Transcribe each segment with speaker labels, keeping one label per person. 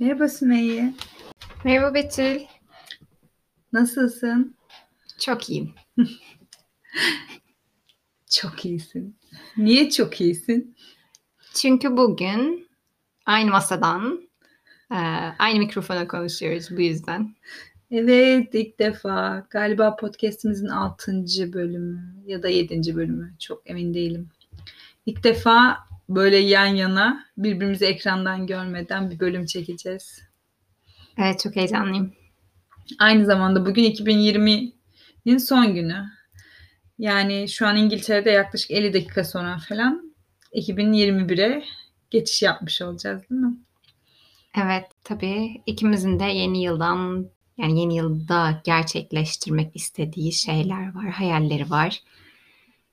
Speaker 1: Merhaba Sümeyye.
Speaker 2: Merhaba Betül.
Speaker 1: Nasılsın?
Speaker 2: Çok iyiyim.
Speaker 1: Çok iyisin. Niye çok iyisin?
Speaker 2: Çünkü bugün aynı masadan e, aynı mikrofona konuşuyoruz bu yüzden.
Speaker 1: Evet ilk defa galiba podcastimizin 6. bölümü ya da 7. bölümü çok emin değilim. İlk defa böyle yan yana birbirimizi ekrandan görmeden bir bölüm çekeceğiz.
Speaker 2: Evet çok heyecanlıyım.
Speaker 1: Aynı zamanda bugün 2020'nin son günü. Yani şu an İngiltere'de yaklaşık 50 dakika sonra falan 2021'e geçiş yapmış olacağız değil mi?
Speaker 2: Evet tabii ikimizin de yeni yıldan yani yeni yılda gerçekleştirmek istediği şeyler var, hayalleri var.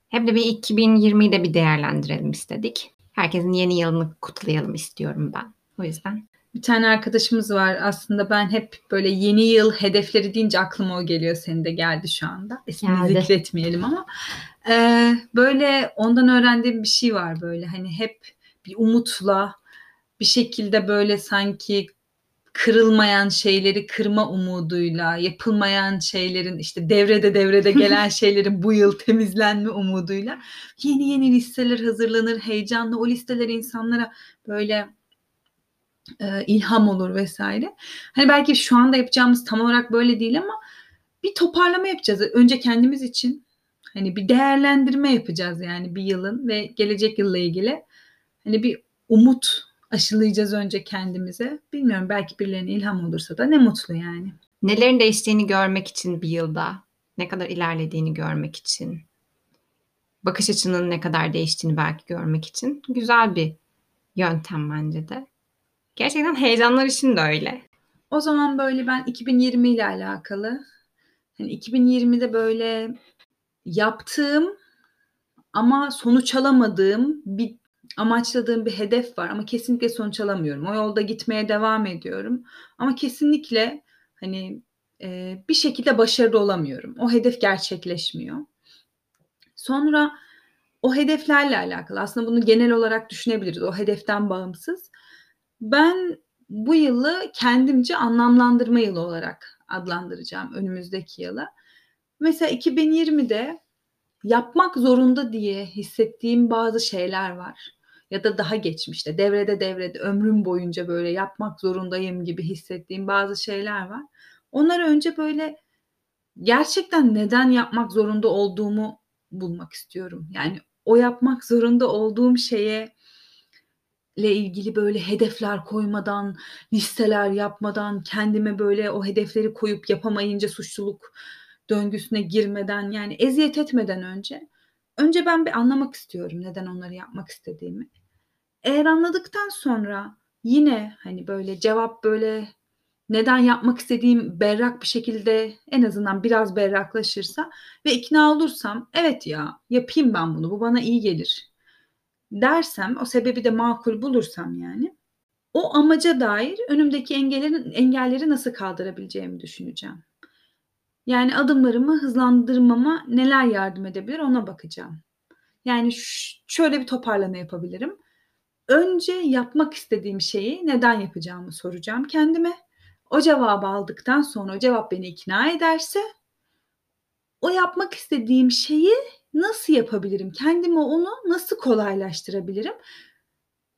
Speaker 2: Hem de bir 2020'yi de bir değerlendirelim istedik. Herkesin yeni yılını kutlayalım istiyorum ben. O yüzden.
Speaker 1: Bir tane arkadaşımız var. Aslında ben hep böyle yeni yıl hedefleri deyince aklıma o geliyor. Senin de geldi şu anda. İsmini
Speaker 2: Geldi.
Speaker 1: zikretmeyelim ama. Ee, böyle ondan öğrendiğim bir şey var böyle. Hani hep bir umutla bir şekilde böyle sanki kırılmayan şeyleri kırma umuduyla, yapılmayan şeylerin işte devrede devrede gelen şeylerin bu yıl temizlenme umuduyla yeni yeni listeler hazırlanır heyecanla o listeler insanlara böyle e, ilham olur vesaire. Hani belki şu anda yapacağımız tam olarak böyle değil ama bir toparlama yapacağız. Önce kendimiz için hani bir değerlendirme yapacağız yani bir yılın ve gelecek yılla ilgili. Hani bir umut aşılayacağız önce kendimize. Bilmiyorum belki birilerine ilham olursa da ne mutlu yani.
Speaker 2: Nelerin değiştiğini görmek için bir yılda, ne kadar ilerlediğini görmek için, bakış açının ne kadar değiştiğini belki görmek için güzel bir yöntem bence de. Gerçekten heyecanlar için de öyle.
Speaker 1: O zaman böyle ben 2020 ile alakalı hani 2020'de böyle yaptığım ama sonuç alamadığım bir amaçladığım bir hedef var ama kesinlikle sonuç alamıyorum. O yolda gitmeye devam ediyorum. Ama kesinlikle hani e, bir şekilde başarılı olamıyorum. O hedef gerçekleşmiyor. Sonra o hedeflerle alakalı aslında bunu genel olarak düşünebiliriz. O hedeften bağımsız. Ben bu yılı kendimce anlamlandırma yılı olarak adlandıracağım önümüzdeki yıla. Mesela 2020'de yapmak zorunda diye hissettiğim bazı şeyler var. Ya da daha geçmişte devrede devrede ömrüm boyunca böyle yapmak zorundayım gibi hissettiğim bazı şeyler var. Onları önce böyle gerçekten neden yapmak zorunda olduğumu bulmak istiyorum. Yani o yapmak zorunda olduğum şeye ile ilgili böyle hedefler koymadan, listeler yapmadan, kendime böyle o hedefleri koyup yapamayınca suçluluk döngüsüne girmeden yani eziyet etmeden önce önce ben bir anlamak istiyorum neden onları yapmak istediğimi. Eğer anladıktan sonra yine hani böyle cevap böyle neden yapmak istediğim berrak bir şekilde en azından biraz berraklaşırsa ve ikna olursam evet ya yapayım ben bunu bu bana iyi gelir dersem o sebebi de makul bulursam yani o amaca dair önümdeki engellerin engelleri nasıl kaldırabileceğimi düşüneceğim. Yani adımlarımı hızlandırmama neler yardım edebilir ona bakacağım. Yani şöyle bir toparlama yapabilirim. Önce yapmak istediğim şeyi neden yapacağımı soracağım kendime. O cevabı aldıktan sonra o cevap beni ikna ederse o yapmak istediğim şeyi nasıl yapabilirim? Kendime onu nasıl kolaylaştırabilirim?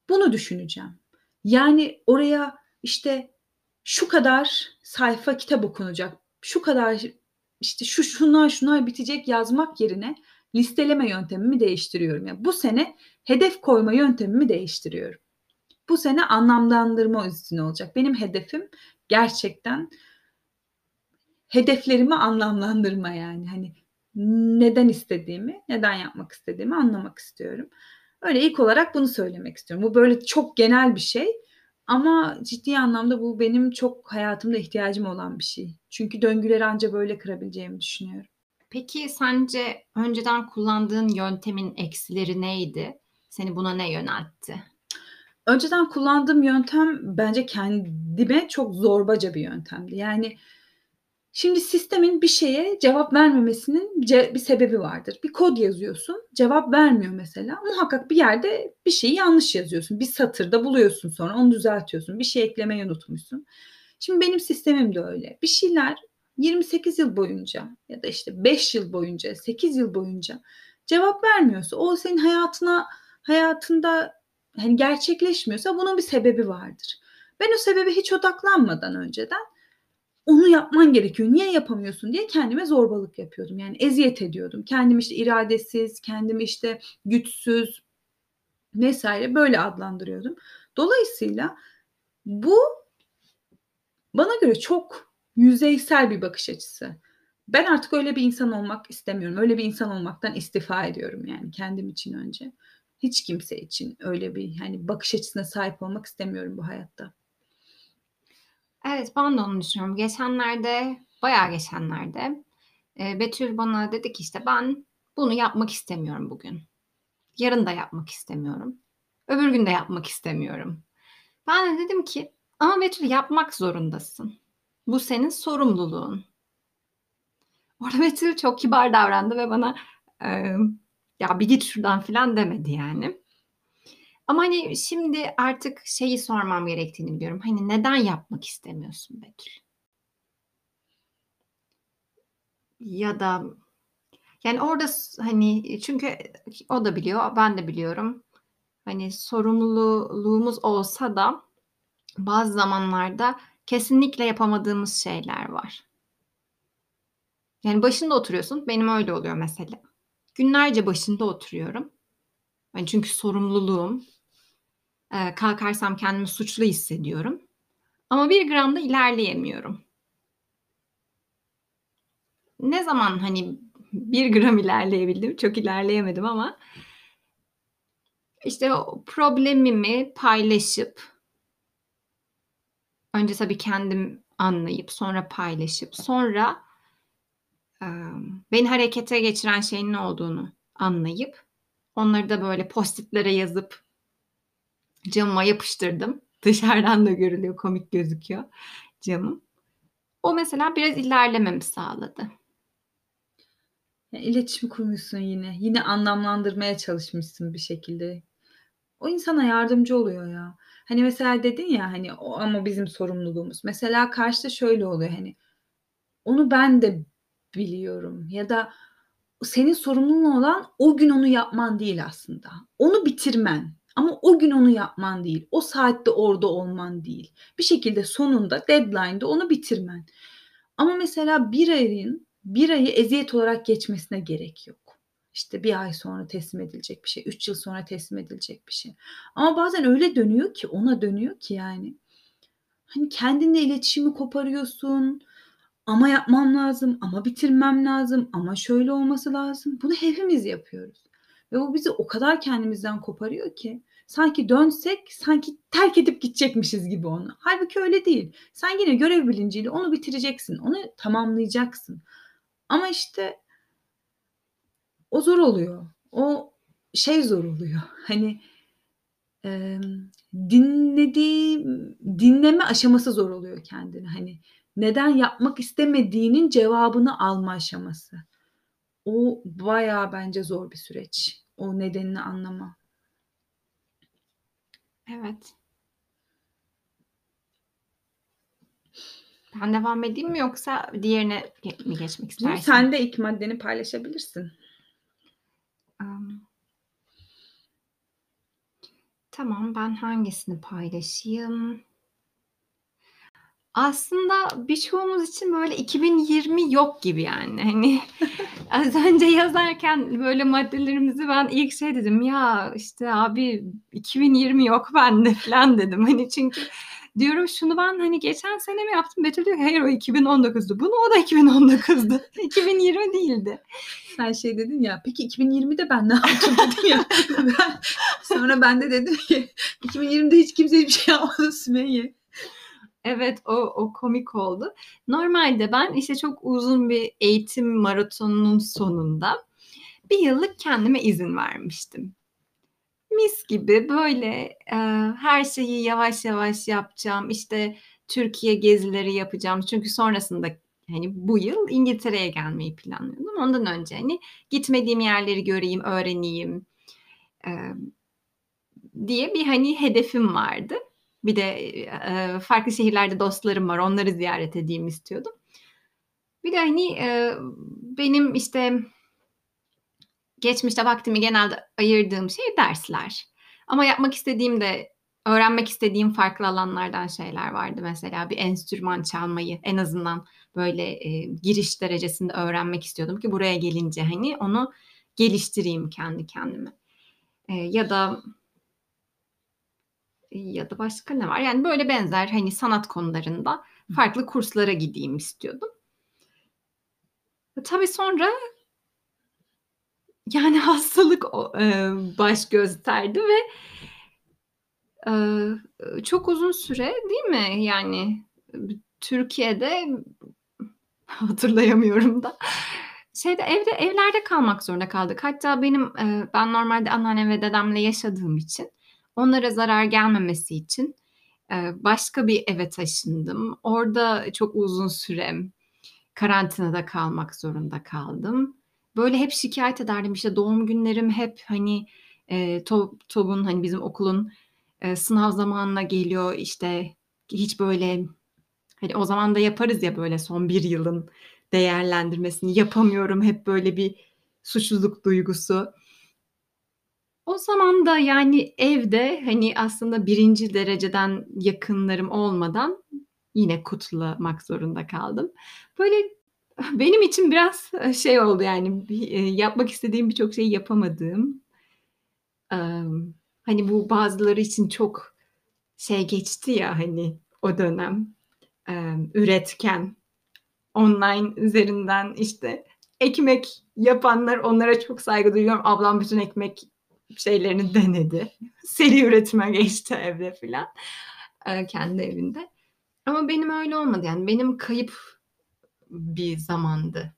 Speaker 1: Bunu düşüneceğim. Yani oraya işte şu kadar sayfa kitap okunacak, şu kadar işte şu şunlar şunlar bitecek yazmak yerine listeleme yöntemimi değiştiriyorum. Yani bu sene hedef koyma yöntemimi değiştiriyorum. Bu sene anlamlandırma üstüne olacak. Benim hedefim gerçekten hedeflerimi anlamlandırma yani. Hani neden istediğimi, neden yapmak istediğimi anlamak istiyorum. Öyle ilk olarak bunu söylemek istiyorum. Bu böyle çok genel bir şey ama ciddi anlamda bu benim çok hayatımda ihtiyacım olan bir şey. Çünkü döngüleri ancak böyle kırabileceğimi düşünüyorum.
Speaker 2: Peki sence önceden kullandığın yöntemin eksileri neydi? Seni buna ne yöneltti?
Speaker 1: Önceden kullandığım yöntem bence kendime çok zorbaca bir yöntemdi. Yani Şimdi sistemin bir şeye cevap vermemesinin bir sebebi vardır. Bir kod yazıyorsun, cevap vermiyor mesela. Muhakkak bir yerde bir şeyi yanlış yazıyorsun. Bir satırda buluyorsun sonra onu düzeltiyorsun. Bir şey eklemeyi unutmuşsun. Şimdi benim sistemim de öyle. Bir şeyler 28 yıl boyunca ya da işte 5 yıl boyunca, 8 yıl boyunca cevap vermiyorsa, o senin hayatına hayatında hani gerçekleşmiyorsa bunun bir sebebi vardır. Ben o sebebe hiç odaklanmadan önceden onu yapman gerekiyor. Niye yapamıyorsun diye kendime zorbalık yapıyordum. Yani eziyet ediyordum. Kendimi işte iradesiz, kendimi işte güçsüz vesaire böyle adlandırıyordum. Dolayısıyla bu bana göre çok yüzeysel bir bakış açısı. Ben artık öyle bir insan olmak istemiyorum. Öyle bir insan olmaktan istifa ediyorum yani kendim için önce. Hiç kimse için öyle bir hani bakış açısına sahip olmak istemiyorum bu hayatta.
Speaker 2: Evet ben de onu düşünüyorum. Geçenlerde, bayağı geçenlerde e, Betül bana dedi ki işte ben bunu yapmak istemiyorum bugün. Yarın da yapmak istemiyorum. Öbür gün de yapmak istemiyorum. Ben de dedim ki ama Betül yapmak zorundasın. Bu senin sorumluluğun. Orada Betül çok kibar davrandı ve bana e, ya bir git şuradan filan demedi yani. Ama hani şimdi artık şeyi sormam gerektiğini biliyorum. Hani neden yapmak istemiyorsun Betül? Ya da yani orada hani çünkü o da biliyor, ben de biliyorum. Hani sorumluluğumuz olsa da bazı zamanlarda kesinlikle yapamadığımız şeyler var. Yani başında oturuyorsun. Benim öyle oluyor mesela. Günlerce başında oturuyorum. Yani çünkü sorumluluğum. Ee, kalkarsam kendimi suçlu hissediyorum. Ama bir gram da ilerleyemiyorum. Ne zaman hani bir gram ilerleyebildim, çok ilerleyemedim ama işte o problemimi paylaşıp önce tabii kendim anlayıp sonra paylaşıp sonra beni harekete geçiren şeyin ne olduğunu anlayıp onları da böyle postitlere yazıp camıma yapıştırdım. Dışarıdan da görülüyor, komik gözüküyor camım. O mesela biraz ilerlememi sağladı.
Speaker 1: Ya, iletişim kurmuşsun yine. Yine anlamlandırmaya çalışmışsın bir şekilde. O insana yardımcı oluyor ya. Hani mesela dedin ya hani o ama bizim sorumluluğumuz. Mesela karşıda şöyle oluyor hani onu ben de biliyorum ya da senin sorumluluğun olan o gün onu yapman değil aslında. Onu bitirmen ama o gün onu yapman değil. O saatte orada olman değil. Bir şekilde sonunda deadline'da onu bitirmen. Ama mesela bir ayın bir ayı eziyet olarak geçmesine gerek yok. İşte bir ay sonra teslim edilecek bir şey, üç yıl sonra teslim edilecek bir şey. Ama bazen öyle dönüyor ki, ona dönüyor ki yani. Hani kendinle iletişimi koparıyorsun, ama yapmam lazım, ama bitirmem lazım, ama şöyle olması lazım. Bunu hepimiz yapıyoruz. Ve bu bizi o kadar kendimizden koparıyor ki sanki dönsek sanki terk edip gidecekmişiz gibi onu. Halbuki öyle değil. Sen yine görev bilinciyle onu bitireceksin, onu tamamlayacaksın. Ama işte o zor oluyor. O şey zor oluyor. Hani e, dinlediği dinleme aşaması zor oluyor kendini. Hani neden yapmak istemediğinin cevabını alma aşaması. O bayağı bence zor bir süreç. O nedenini anlama.
Speaker 2: Evet. Ben devam edeyim mi yoksa diğerine mi geçmek istersin?
Speaker 1: Sen de ilk maddeni paylaşabilirsin.
Speaker 2: Um, tamam ben hangisini paylaşayım? Aslında birçoğumuz için böyle 2020 yok gibi yani. Hani az önce yazarken böyle maddelerimizi ben ilk şey dedim ya işte abi 2020 yok bende falan dedim. Hani çünkü diyorum şunu ben hani geçen sene mi yaptım? Betül diyor hayır o 2019'du. Bunu o da 2019'du. 2020 değildi.
Speaker 1: Sen şey dedin ya peki 2020'de ben ne yaptım dedin ya. sonra ben de dedim ki 2020'de hiç kimse bir şey yapmadı Sümeyye.
Speaker 2: Evet o, o komik oldu. Normalde ben işte çok uzun bir eğitim maratonunun sonunda bir yıllık kendime izin vermiştim. Mis gibi böyle e, her şeyi yavaş yavaş yapacağım. İşte Türkiye gezileri yapacağım. Çünkü sonrasında hani bu yıl İngiltere'ye gelmeyi planlıyordum. Ondan önce hani gitmediğim yerleri göreyim, öğreneyim e, diye bir hani hedefim vardı. Bir de e, farklı şehirlerde dostlarım var. Onları ziyaret edeyim istiyordum. Bir de hani e, benim işte geçmişte vaktimi genelde ayırdığım şey dersler. Ama yapmak istediğim de öğrenmek istediğim farklı alanlardan şeyler vardı. Mesela bir enstrüman çalmayı en azından böyle e, giriş derecesinde öğrenmek istiyordum ki buraya gelince hani onu geliştireyim kendi kendime. E, ya da ya da başka ne var? Yani böyle benzer hani sanat konularında farklı kurslara gideyim istiyordum. Tabii sonra yani hastalık e, baş gösterdi ve e, çok uzun süre değil mi? Yani Türkiye'de hatırlayamıyorum da şeyde evde evlerde kalmak zorunda kaldık. Hatta benim e, ben normalde anneannem ve dedemle yaşadığım için onlara zarar gelmemesi için e, başka bir eve taşındım. Orada çok uzun süre karantinada kalmak zorunda kaldım. Böyle hep şikayet ederdim işte doğum günlerim hep hani e, TOB'un hani bizim okulun e, sınav zamanına geliyor işte hiç böyle hani o zaman da yaparız ya böyle son bir yılın değerlendirmesini yapamıyorum hep böyle bir suçluluk duygusu. O zaman da yani evde hani aslında birinci dereceden yakınlarım olmadan yine kutlamak zorunda kaldım. Böyle benim için biraz şey oldu yani yapmak istediğim birçok şeyi yapamadığım. Hani bu bazıları için çok şey geçti ya hani o dönem üretken online üzerinden işte ekmek yapanlar onlara çok saygı duyuyorum. Ablam bütün ekmek şeylerini denedi. Seri üretime geçti evde filan. Kendi evinde. Ama benim öyle olmadı yani. Benim kayıp bir zamandı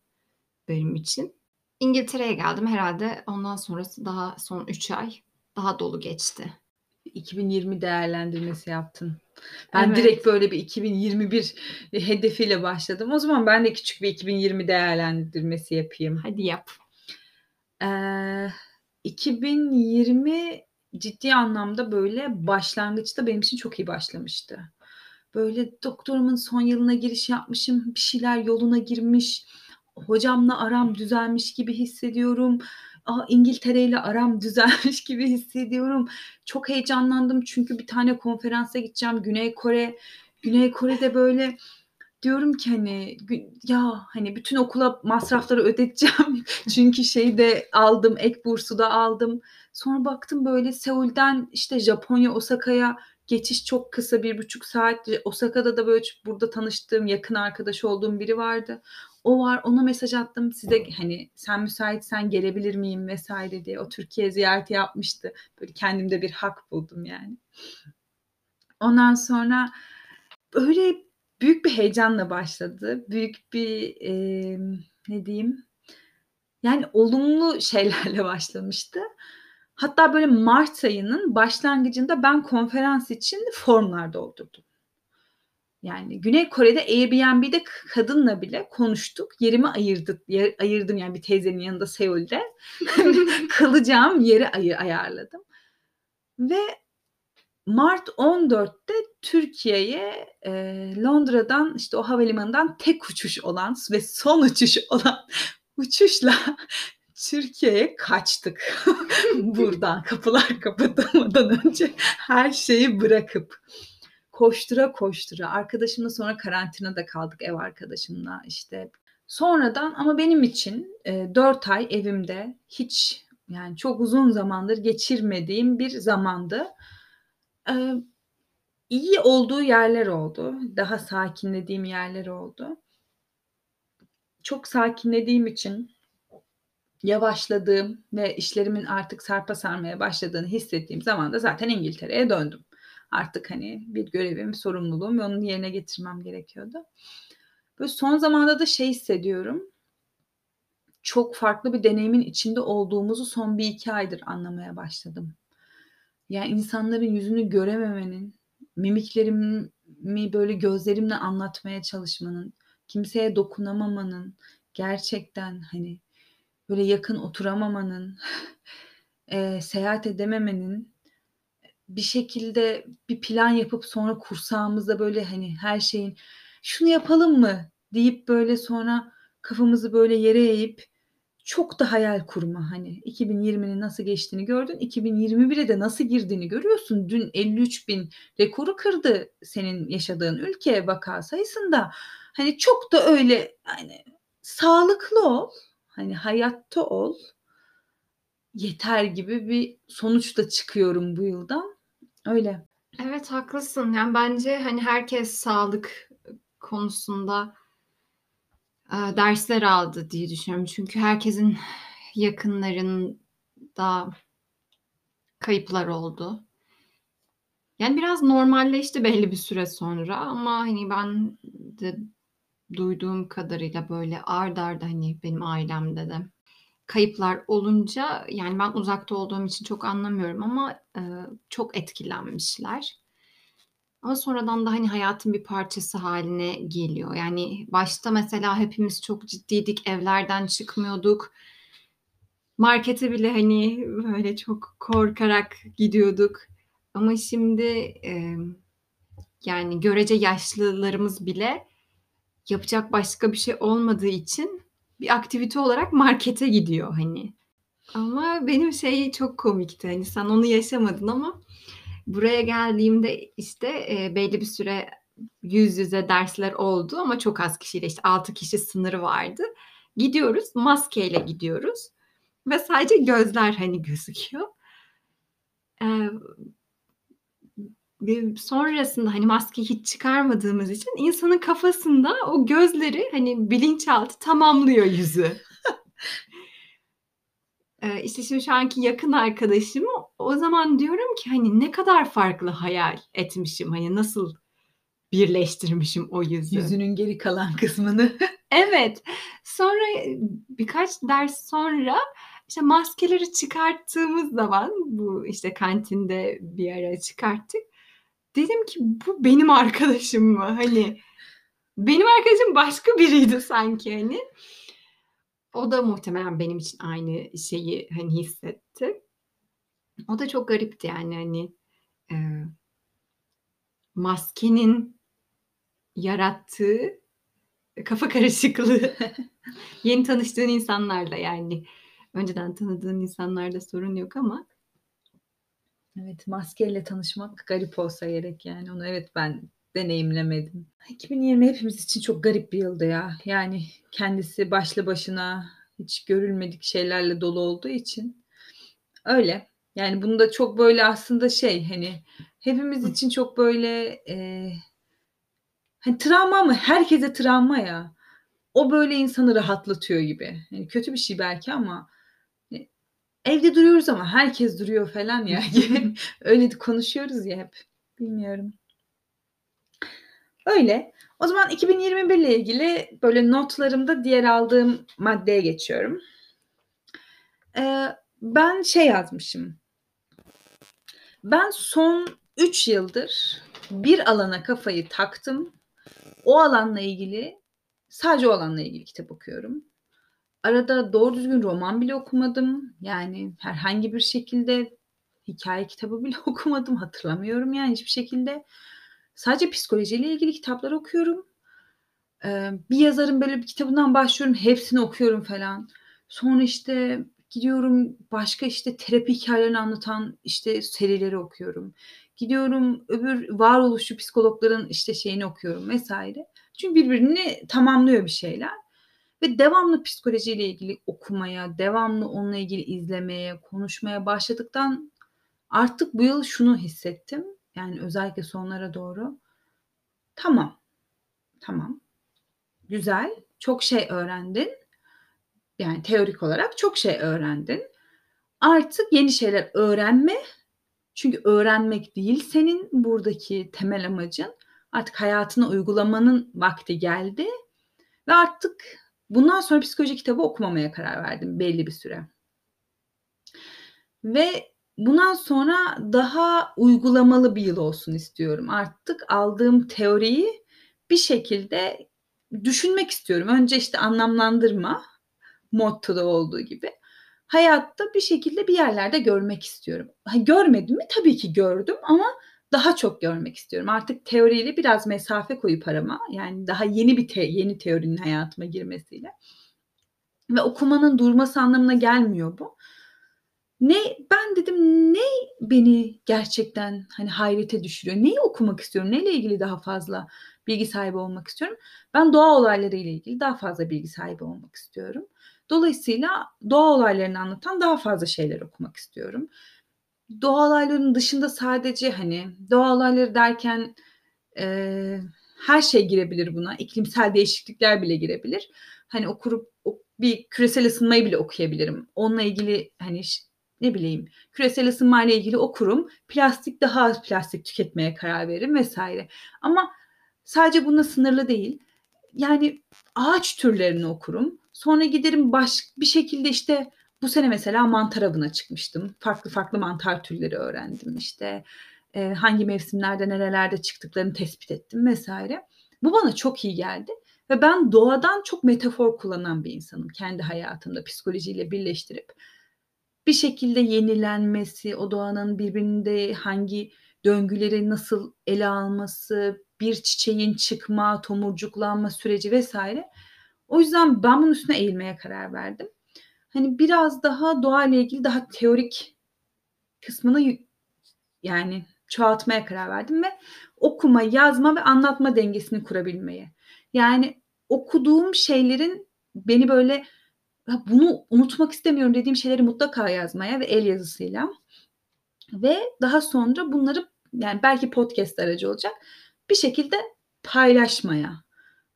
Speaker 2: benim için. İngiltere'ye geldim herhalde ondan sonrası daha son 3 ay daha dolu geçti.
Speaker 1: 2020 değerlendirmesi yaptın. Ben evet. direkt böyle bir 2021 hedefiyle başladım. O zaman ben de küçük bir 2020 değerlendirmesi yapayım.
Speaker 2: Hadi yap.
Speaker 1: Ee, 2020 ciddi anlamda böyle başlangıçta benim için çok iyi başlamıştı. Böyle doktorumun son yılına giriş yapmışım. Bir şeyler yoluna girmiş. Hocamla aram düzelmiş gibi hissediyorum. Aa, İngiltere ile aram düzelmiş gibi hissediyorum. Çok heyecanlandım çünkü bir tane konferansa gideceğim. Güney Kore. Güney Kore'de böyle diyorum ki hani ya hani bütün okula masrafları ödeteceğim. çünkü şeyi de aldım, ek bursu da aldım. Sonra baktım böyle Seul'den işte Japonya, Osaka'ya geçiş çok kısa bir buçuk saat. Osaka'da da böyle burada tanıştığım yakın arkadaş olduğum biri vardı. O var ona mesaj attım size hani sen müsaitsen gelebilir miyim vesaire diye. O Türkiye ziyareti yapmıştı. Böyle kendimde bir hak buldum yani. Ondan sonra böyle büyük bir heyecanla başladı. Büyük bir e, ne diyeyim yani olumlu şeylerle başlamıştı. Hatta böyle Mart ayının başlangıcında ben konferans için formlar doldurdum. Yani Güney Kore'de Airbnb'de kadınla bile konuştuk. Yerimi ayırdık, yer, ayırdım yani bir teyzenin yanında Seul'de. Kalacağım yeri ay- ayarladım. Ve Mart 14'te Türkiye'ye e, Londra'dan işte o havalimanından tek uçuş olan ve son uçuş olan uçuşla Türkiye'ye kaçtık. Buradan kapılar kapatılmadan önce her şeyi bırakıp koştura koştura arkadaşımla sonra karantinada kaldık ev arkadaşımla işte. Sonradan ama benim için e, 4 ay evimde hiç yani çok uzun zamandır geçirmediğim bir zamandı. E, iyi olduğu yerler oldu. Daha sakinlediğim yerler oldu. Çok sakinlediğim için yavaşladığım ve işlerimin artık sarpa sarmaya başladığını hissettiğim zaman da zaten İngiltere'ye döndüm. Artık hani bir görevim, sorumluluğum ve onu yerine getirmem gerekiyordu. Böyle son zamanda da şey hissediyorum. Çok farklı bir deneyimin içinde olduğumuzu son bir iki aydır anlamaya başladım. Yani insanların yüzünü görememenin, mimiklerimi böyle gözlerimle anlatmaya çalışmanın, kimseye dokunamamanın, gerçekten hani böyle yakın oturamamanın, eee, seyahat edememenin, bir şekilde bir plan yapıp sonra kursağımızda böyle hani her şeyin "Şunu yapalım mı?" deyip böyle sonra kafamızı böyle yere eğip çok da hayal kurma hani. 2020'nin nasıl geçtiğini gördün, 2021'e de nasıl girdiğini görüyorsun. Dün 53.000 rekoru kırdı senin yaşadığın ülke vaka sayısında. Hani çok da öyle hani sağlıklı ol, hani hayatta ol yeter gibi bir sonuçla çıkıyorum bu yıldan. Öyle.
Speaker 2: Evet, haklısın. Yani, bence, hani, herkes sağlık konusunda, dersler aldı diye düşünüyorum. Çünkü herkesin yakınlarında kayıplar oldu. Yani, biraz normalleşti belli bir süre sonra ama, hani, ben de duyduğum kadarıyla, böyle, art arda, hani, benim ailemde de kayıplar olunca, yani, ben uzakta olduğum için çok anlamıyorum ama, eee, çok etkilenmişler. Ama sonradan da, hani, hayatın bir parçası hâline geliyor. Yani, başta mesela hepimiz çok ciddiydik, evlerden çıkmıyorduk. Markete bile, hani, böyle, çok korkarak gidiyorduk ama şimdi, emm, yani, görece yaşlılarımız bile yapacak başka bir şey olmadığı için bir aktivite olarak markete gidiyor, hani. Ama benim şey çok komikti, hani, sen onu yaşamadın ama buraya geldiğimde, işte, eee, belli bir süre yüz yüze dersler oldu ama çok az kişiyle, işte, 6 kişi sınırı vardı. Gidiyoruz, maskeyle gidiyoruz ve sadece gözler, hani, gözüküyor. Ve sonrasında, hani, maskeyi hiç çıkarmadığımız için insanın kafasında o gözleri, hani, bilinçaltı tamamlıyor yüzü. Eee, işte, şimdi şu anki yakın arkadaşım, o zaman diyorum ki, hani, ne kadar farklı hayal etmişim, hani, nasıl birleştirmişim o yüzü.
Speaker 1: Yüzünün geri kalan kısmını.
Speaker 2: Evet. Sonra, eee, birkaç ders sonra, işte, maskeleri çıkarttığımız zaman, bu, işte, kantinde bir ara çıkarttık. Dedim ki, "Bu benim arkadaşım mı?" Hani, benim arkadaşım başka biriydi sanki, hani. O da muhtemelen benim için aynı şeyi, hani, hissetti. O da çok garipti yani, hani, eee maskenin yarattığı kafa karışıklığı. Yeni tanıştığın insanlarla, yani, önceden tanıdığın insanlarda sorun yok ama
Speaker 1: Evet, maskeyle tanışmak garip olsa gerek, yani, onu evet, ben deneyimlemedim. 2020 hepimiz için çok garip bir yıldı ya. Yani, kendisi başlı başına hiç görülmedik şeylerle dolu olduğu için. Öyle. Yani, bunu da çok, böyle, aslında şey, hani, hepimiz için çok, böyle, eee, hani, travma ama herkese travma ya. O, böyle, insanı rahatlatıyor gibi. Hani, kötü bir şey belki ama, hani, evde duruyoruz ama herkes duruyor falan ya. Öyle de konuşuyoruz ya hep. Bilmiyorum. Öyle. O zaman 2021 ile ilgili, böyle, notlarımda diğer aldığım maddeye geçiyorum. Eee, ben şey yazmışım. Ben son 3 yıldır bir alana kafayı taktım. O alanla ilgili, sadece o alanla ilgili kitap okuyorum. Arada doğru düzgün roman bile okumadım. Yani, herhangi bir şekilde hikâye kitabı bile okumadım. Hatırlamıyorum, yani, hiçbir şekilde. Sadece psikolojiyle ilgili kitaplar okuyorum. Bir yazarın, böyle, bir kitabından başlıyorum, hepsini okuyorum falan. Sonra, işte, gidiyorum başka, işte, terapi hikâyelerini anlatan, işte, serileri okuyorum. Gidiyorum öbür varoluşçu psikologların, işte, şeyini okuyorum vs. Çünkü birbirini tamamlıyor bir şeyler ve devamlı psikolojiyle ilgili okumaya, devamlı onunla ilgili izlemeye, konuşmaya başladıktan artık bu yıl şunu hissettim, yani, özellikle sonlara doğru. Tamam, tamam, güzel, çok şey öğrendin. Yani, teorik olarak çok şey öğrendin. Artık yeni şeyler öğrenme. Çünkü öğrenmek değil senin buradaki temel amacın. Artık hayatına uygulamanın vakti geldi ve artık bundan sonra psikoloji kitabı okumamaya karar verdim belli bir süre. Ve bundan sonra daha uygulamalı bir yıl olsun istiyorum. Artık aldığım teoriyi bir şekilde düşünmek istiyorum. Önce işte anlamlandırma mottoda olduğu gibi. Hayatta bir şekilde bir yerlerde görmek istiyorum. Görmedim mi? Tabii ki gördüm ama daha çok görmek istiyorum. Artık teoriyle biraz mesafe koyup arama. Yani daha yeni bir te- yeni teorinin hayatıma girmesiyle. Ve okumanın durması anlamına gelmiyor bu. Ne ben dedim ne beni gerçekten hani hayrete düşürüyor? Neyi okumak istiyorum? Neyle ilgili daha fazla bilgi sahibi olmak istiyorum? Ben doğa olayları ile ilgili daha fazla bilgi sahibi olmak istiyorum. Dolayısıyla doğa olaylarını anlatan daha fazla şeyler okumak istiyorum. Doğa olaylarının dışında sadece hani doğa olayları derken e, her şey girebilir buna. İklimsel değişiklikler bile girebilir. Hani okurup bir küresel ısınmayı bile okuyabilirim. Onunla ilgili hani ne bileyim küresel ısınma ile ilgili okurum. Plastik daha az plastik tüketmeye karar veririm vesaire. Ama sadece bununla sınırlı değil. Yani ağaç türlerini okurum. Sonra giderim baş bir şekilde işte bu sene mesela mantar avına çıkmıştım. Farklı farklı mantar türleri öğrendim işte. E, hangi mevsimlerde nerelerde çıktıklarını tespit ettim vesaire. Bu bana çok iyi geldi. Ve ben doğadan çok metafor kullanan bir insanım kendi hayatımda psikolojiyle birleştirip bir şekilde yenilenmesi, o doğanın birbirinde hangi döngüleri nasıl ele alması, bir çiçeğin çıkma, tomurcuklanma süreci vesaire. O yüzden ben bunun üstüne eğilmeye karar verdim. Hani biraz daha doğa ile ilgili daha teorik kısmını yani çoğaltmaya karar verdim ve okuma, yazma ve anlatma dengesini kurabilmeye. Yani okuduğum şeylerin beni böyle bunu unutmak istemiyorum dediğim şeyleri mutlaka yazmaya ve el yazısıyla ve daha sonra bunları yani belki podcast aracı olacak bir şekilde paylaşmaya.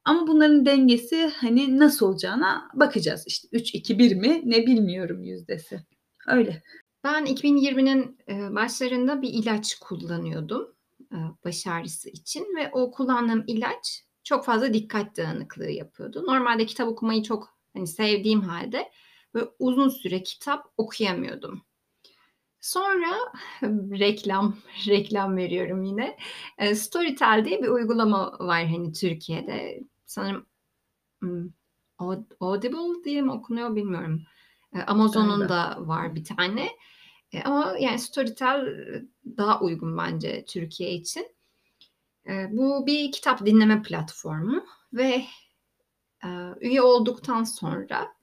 Speaker 1: Ama bunların dengesi hani nasıl olacağına bakacağız. İşte 3 2 1 mi ne bilmiyorum yüzdesi. Öyle.
Speaker 2: Ben 2020'nin e, başlarında bir ilaç kullanıyordum e, baş ağrısı için ve o kullandığım ilaç çok fazla dikkat dağınıklığı yapıyordu. Normalde kitap okumayı çok hani sevdiğim halde ve uzun süre kitap okuyamıyordum. Sonra reklam reklam veriyorum yine. E, Storytel diye bir uygulama var hani Türkiye'de. Sanırım hmm, Audible diye mi okunuyor bilmiyorum. E, Amazon'un da var bir tane. E, ama yani Storytel daha uygun bence Türkiye için. Bu bir kitap dinleme platformu ve üye olduktan sonra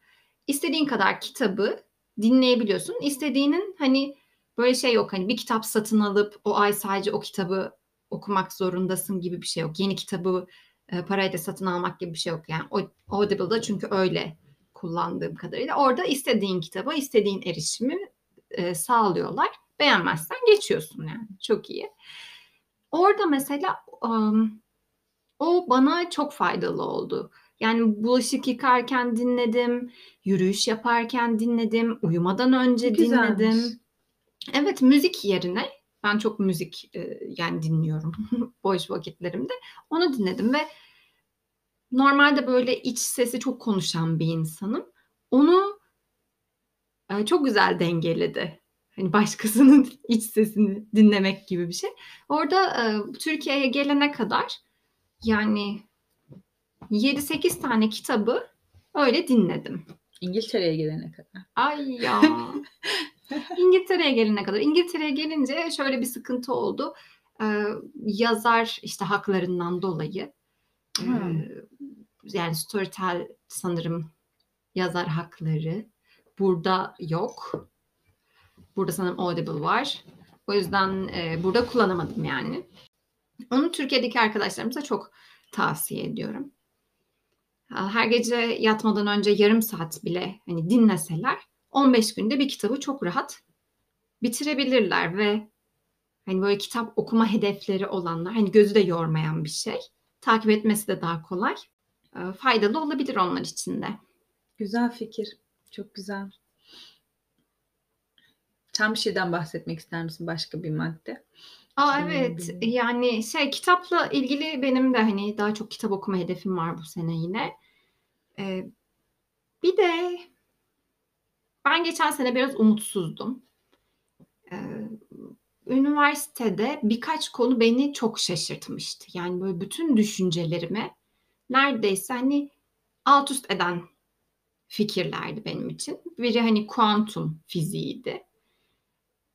Speaker 2: istediğin kadar kitabı dinleyebiliyorsun. İstediğinin hani böyle şey yok hani bir kitap satın alıp o ay sadece o kitabı okumak zorundasın gibi bir şey yok. Yeni kitabı e, parayla satın almak gibi bir şey yok. Yani Audible'da çünkü öyle kullandığım kadarıyla orada istediğin kitaba istediğin erişimi e, sağlıyorlar. Beğenmezsen geçiyorsun yani. Çok iyi. Orada mesela um, o bana çok faydalı oldu. Yani bulaşık yıkarken dinledim, yürüyüş yaparken dinledim, uyumadan önce Güzelmiş. dinledim. Evet müzik yerine ben çok müzik e, yani dinliyorum boş vakitlerimde. Onu dinledim ve normalde böyle iç sesi çok konuşan bir insanım. Onu e, çok güzel dengeledi. Hani başkasının iç sesini dinlemek gibi bir şey. Orada e, Türkiye'ye gelene kadar yani 7-8 tane kitabı öyle dinledim.
Speaker 1: İngiltere'ye gelene kadar.
Speaker 2: Ay ya. İngiltere'ye gelene kadar. İngiltere'ye gelince şöyle bir sıkıntı oldu. Ee, yazar işte haklarından dolayı. Hmm. Ee, yani Storytel sanırım yazar hakları. Burada yok. Burada sanırım Audible var. O yüzden e, burada kullanamadım yani. Onu Türkiye'deki arkadaşlarımıza çok tavsiye ediyorum. Her gece yatmadan önce yarım saat bile hani dinleseler 15 günde bir kitabı çok rahat bitirebilirler ve hani böyle kitap okuma hedefleri olanlar hani gözü de yormayan bir şey. Takip etmesi de daha kolay. E, faydalı olabilir onlar için de.
Speaker 1: Güzel fikir. Çok güzel. Tam bir şeyden bahsetmek ister misin? Başka bir madde.
Speaker 2: Aa evet. Yani şey kitapla ilgili benim de hani daha çok kitap okuma hedefim var bu sene yine. Ee, bir de ben geçen sene biraz umutsuzdum. Ee, üniversitede birkaç konu beni çok şaşırtmıştı. Yani böyle bütün düşüncelerimi neredeyse hani alt üst eden fikirlerdi benim için. Biri hani kuantum fiziğiydi.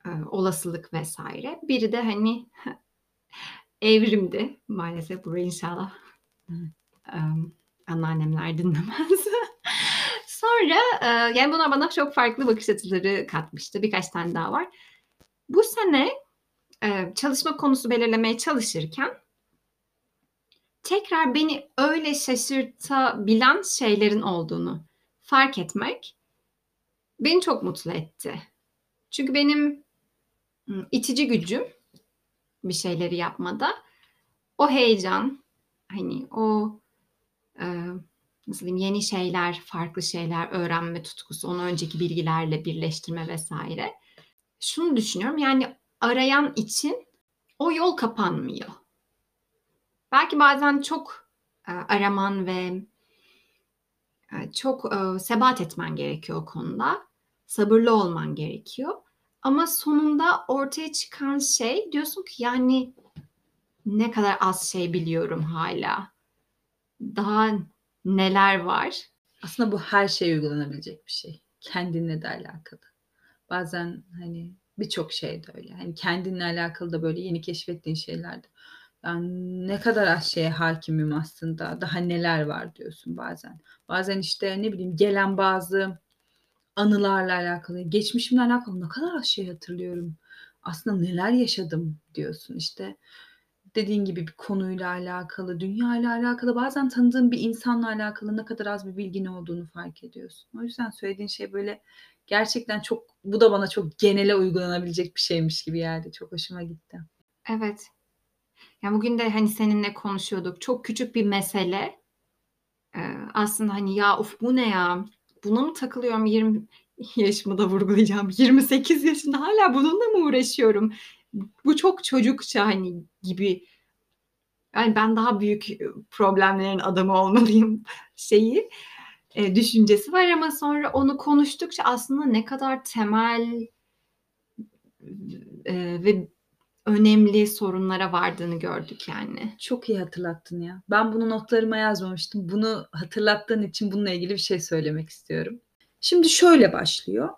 Speaker 2: E, olasılık vesaire. Biri de hani evrimdi. Maalesef burayı inşallah e, anneannemler dinlemez. Sonra e, yani bunlar bana çok farklı bakış açıları katmıştı. Birkaç tane daha var. Bu sene e, çalışma konusu belirlemeye çalışırken tekrar beni öyle şaşırtabilen şeylerin olduğunu fark etmek beni çok mutlu etti. Çünkü benim itici gücüm bir şeyleri yapmada o heyecan hani o e, nasıl diyeyim yeni şeyler, farklı şeyler öğrenme tutkusu, onu önceki bilgilerle birleştirme vesaire. Şunu düşünüyorum yani arayan için o yol kapanmıyor. Belki bazen çok e, araman ve e, çok e, sebat etmen gerekiyor o konuda. Sabırlı olman gerekiyor. Ama sonunda ortaya çıkan şey diyorsun ki yani ne kadar az şey biliyorum hala. Daha neler var?
Speaker 1: Aslında bu her şeye uygulanabilecek bir şey. Kendinle de alakalı. Bazen hani birçok şey de öyle. Hani kendinle alakalı da böyle yeni keşfettiğin şeylerde. Yani ne kadar az şeye hakimim aslında. Daha neler var diyorsun bazen. Bazen işte ne bileyim gelen bazı anılarla alakalı, geçmişimle alakalı ne kadar az şey hatırlıyorum. Aslında neler yaşadım diyorsun işte dediğin gibi bir konuyla alakalı, dünya ile alakalı, bazen tanıdığın bir insanla alakalı ne kadar az bir bilgin olduğunu fark ediyorsun. O yüzden söylediğin şey böyle gerçekten çok bu da bana çok genele uygulanabilecek bir şeymiş gibi geldi. Çok hoşuma gitti.
Speaker 2: Evet. Ya bugün de hani seninle konuşuyorduk. Çok küçük bir mesele. Ee, aslında hani ya of bu ne ya? Buna mı takılıyorum 20 yaşımı da vurgulayacağım. 28 yaşında hala bununla mı uğraşıyorum? Bu çok çocukça hani gibi yani ben daha büyük problemlerin adamı olmalıyım şeyi e, düşüncesi var ama sonra onu konuştukça aslında ne kadar temel e, ve önemli sorunlara vardığını gördük yani.
Speaker 1: Çok iyi hatırlattın ya. Ben bunu notlarıma yazmamıştım. Bunu hatırlattığın için bununla ilgili bir şey söylemek istiyorum. Şimdi şöyle başlıyor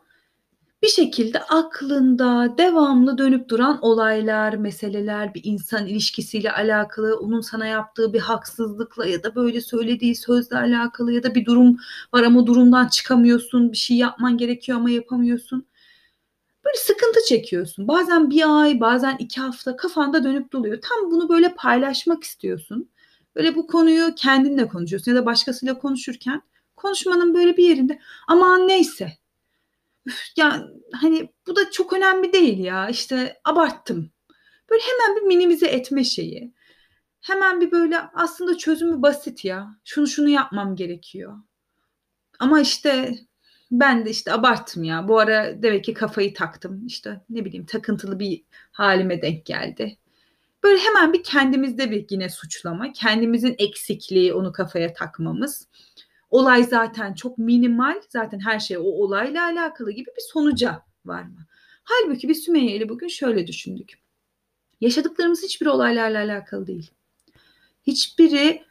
Speaker 1: bir şekilde aklında devamlı dönüp duran olaylar, meseleler, bir insan ilişkisiyle alakalı, onun sana yaptığı bir haksızlıkla ya da böyle söylediği sözle alakalı ya da bir durum var ama durumdan çıkamıyorsun, bir şey yapman gerekiyor ama yapamıyorsun. Böyle sıkıntı çekiyorsun. Bazen bir ay, bazen iki hafta kafanda dönüp doluyor. Tam bunu böyle paylaşmak istiyorsun. Böyle bu konuyu kendinle konuşuyorsun ya da başkasıyla konuşurken konuşmanın böyle bir yerinde aman neyse ya hani bu da çok önemli değil ya işte abarttım. Böyle hemen bir minimize etme şeyi. Hemen bir böyle aslında çözümü basit ya. Şunu şunu yapmam gerekiyor. Ama işte ben de işte abarttım ya. Bu ara demek ki kafayı taktım. İşte ne bileyim takıntılı bir halime denk geldi. Böyle hemen bir kendimizde bir yine suçlama. Kendimizin eksikliği onu kafaya takmamız olay zaten çok minimal. Zaten her şey o olayla alakalı gibi bir sonuca var mı? Halbuki biz Sümeyye ile bugün şöyle düşündük. Yaşadıklarımız hiçbir olaylarla alakalı değil. Hiçbiri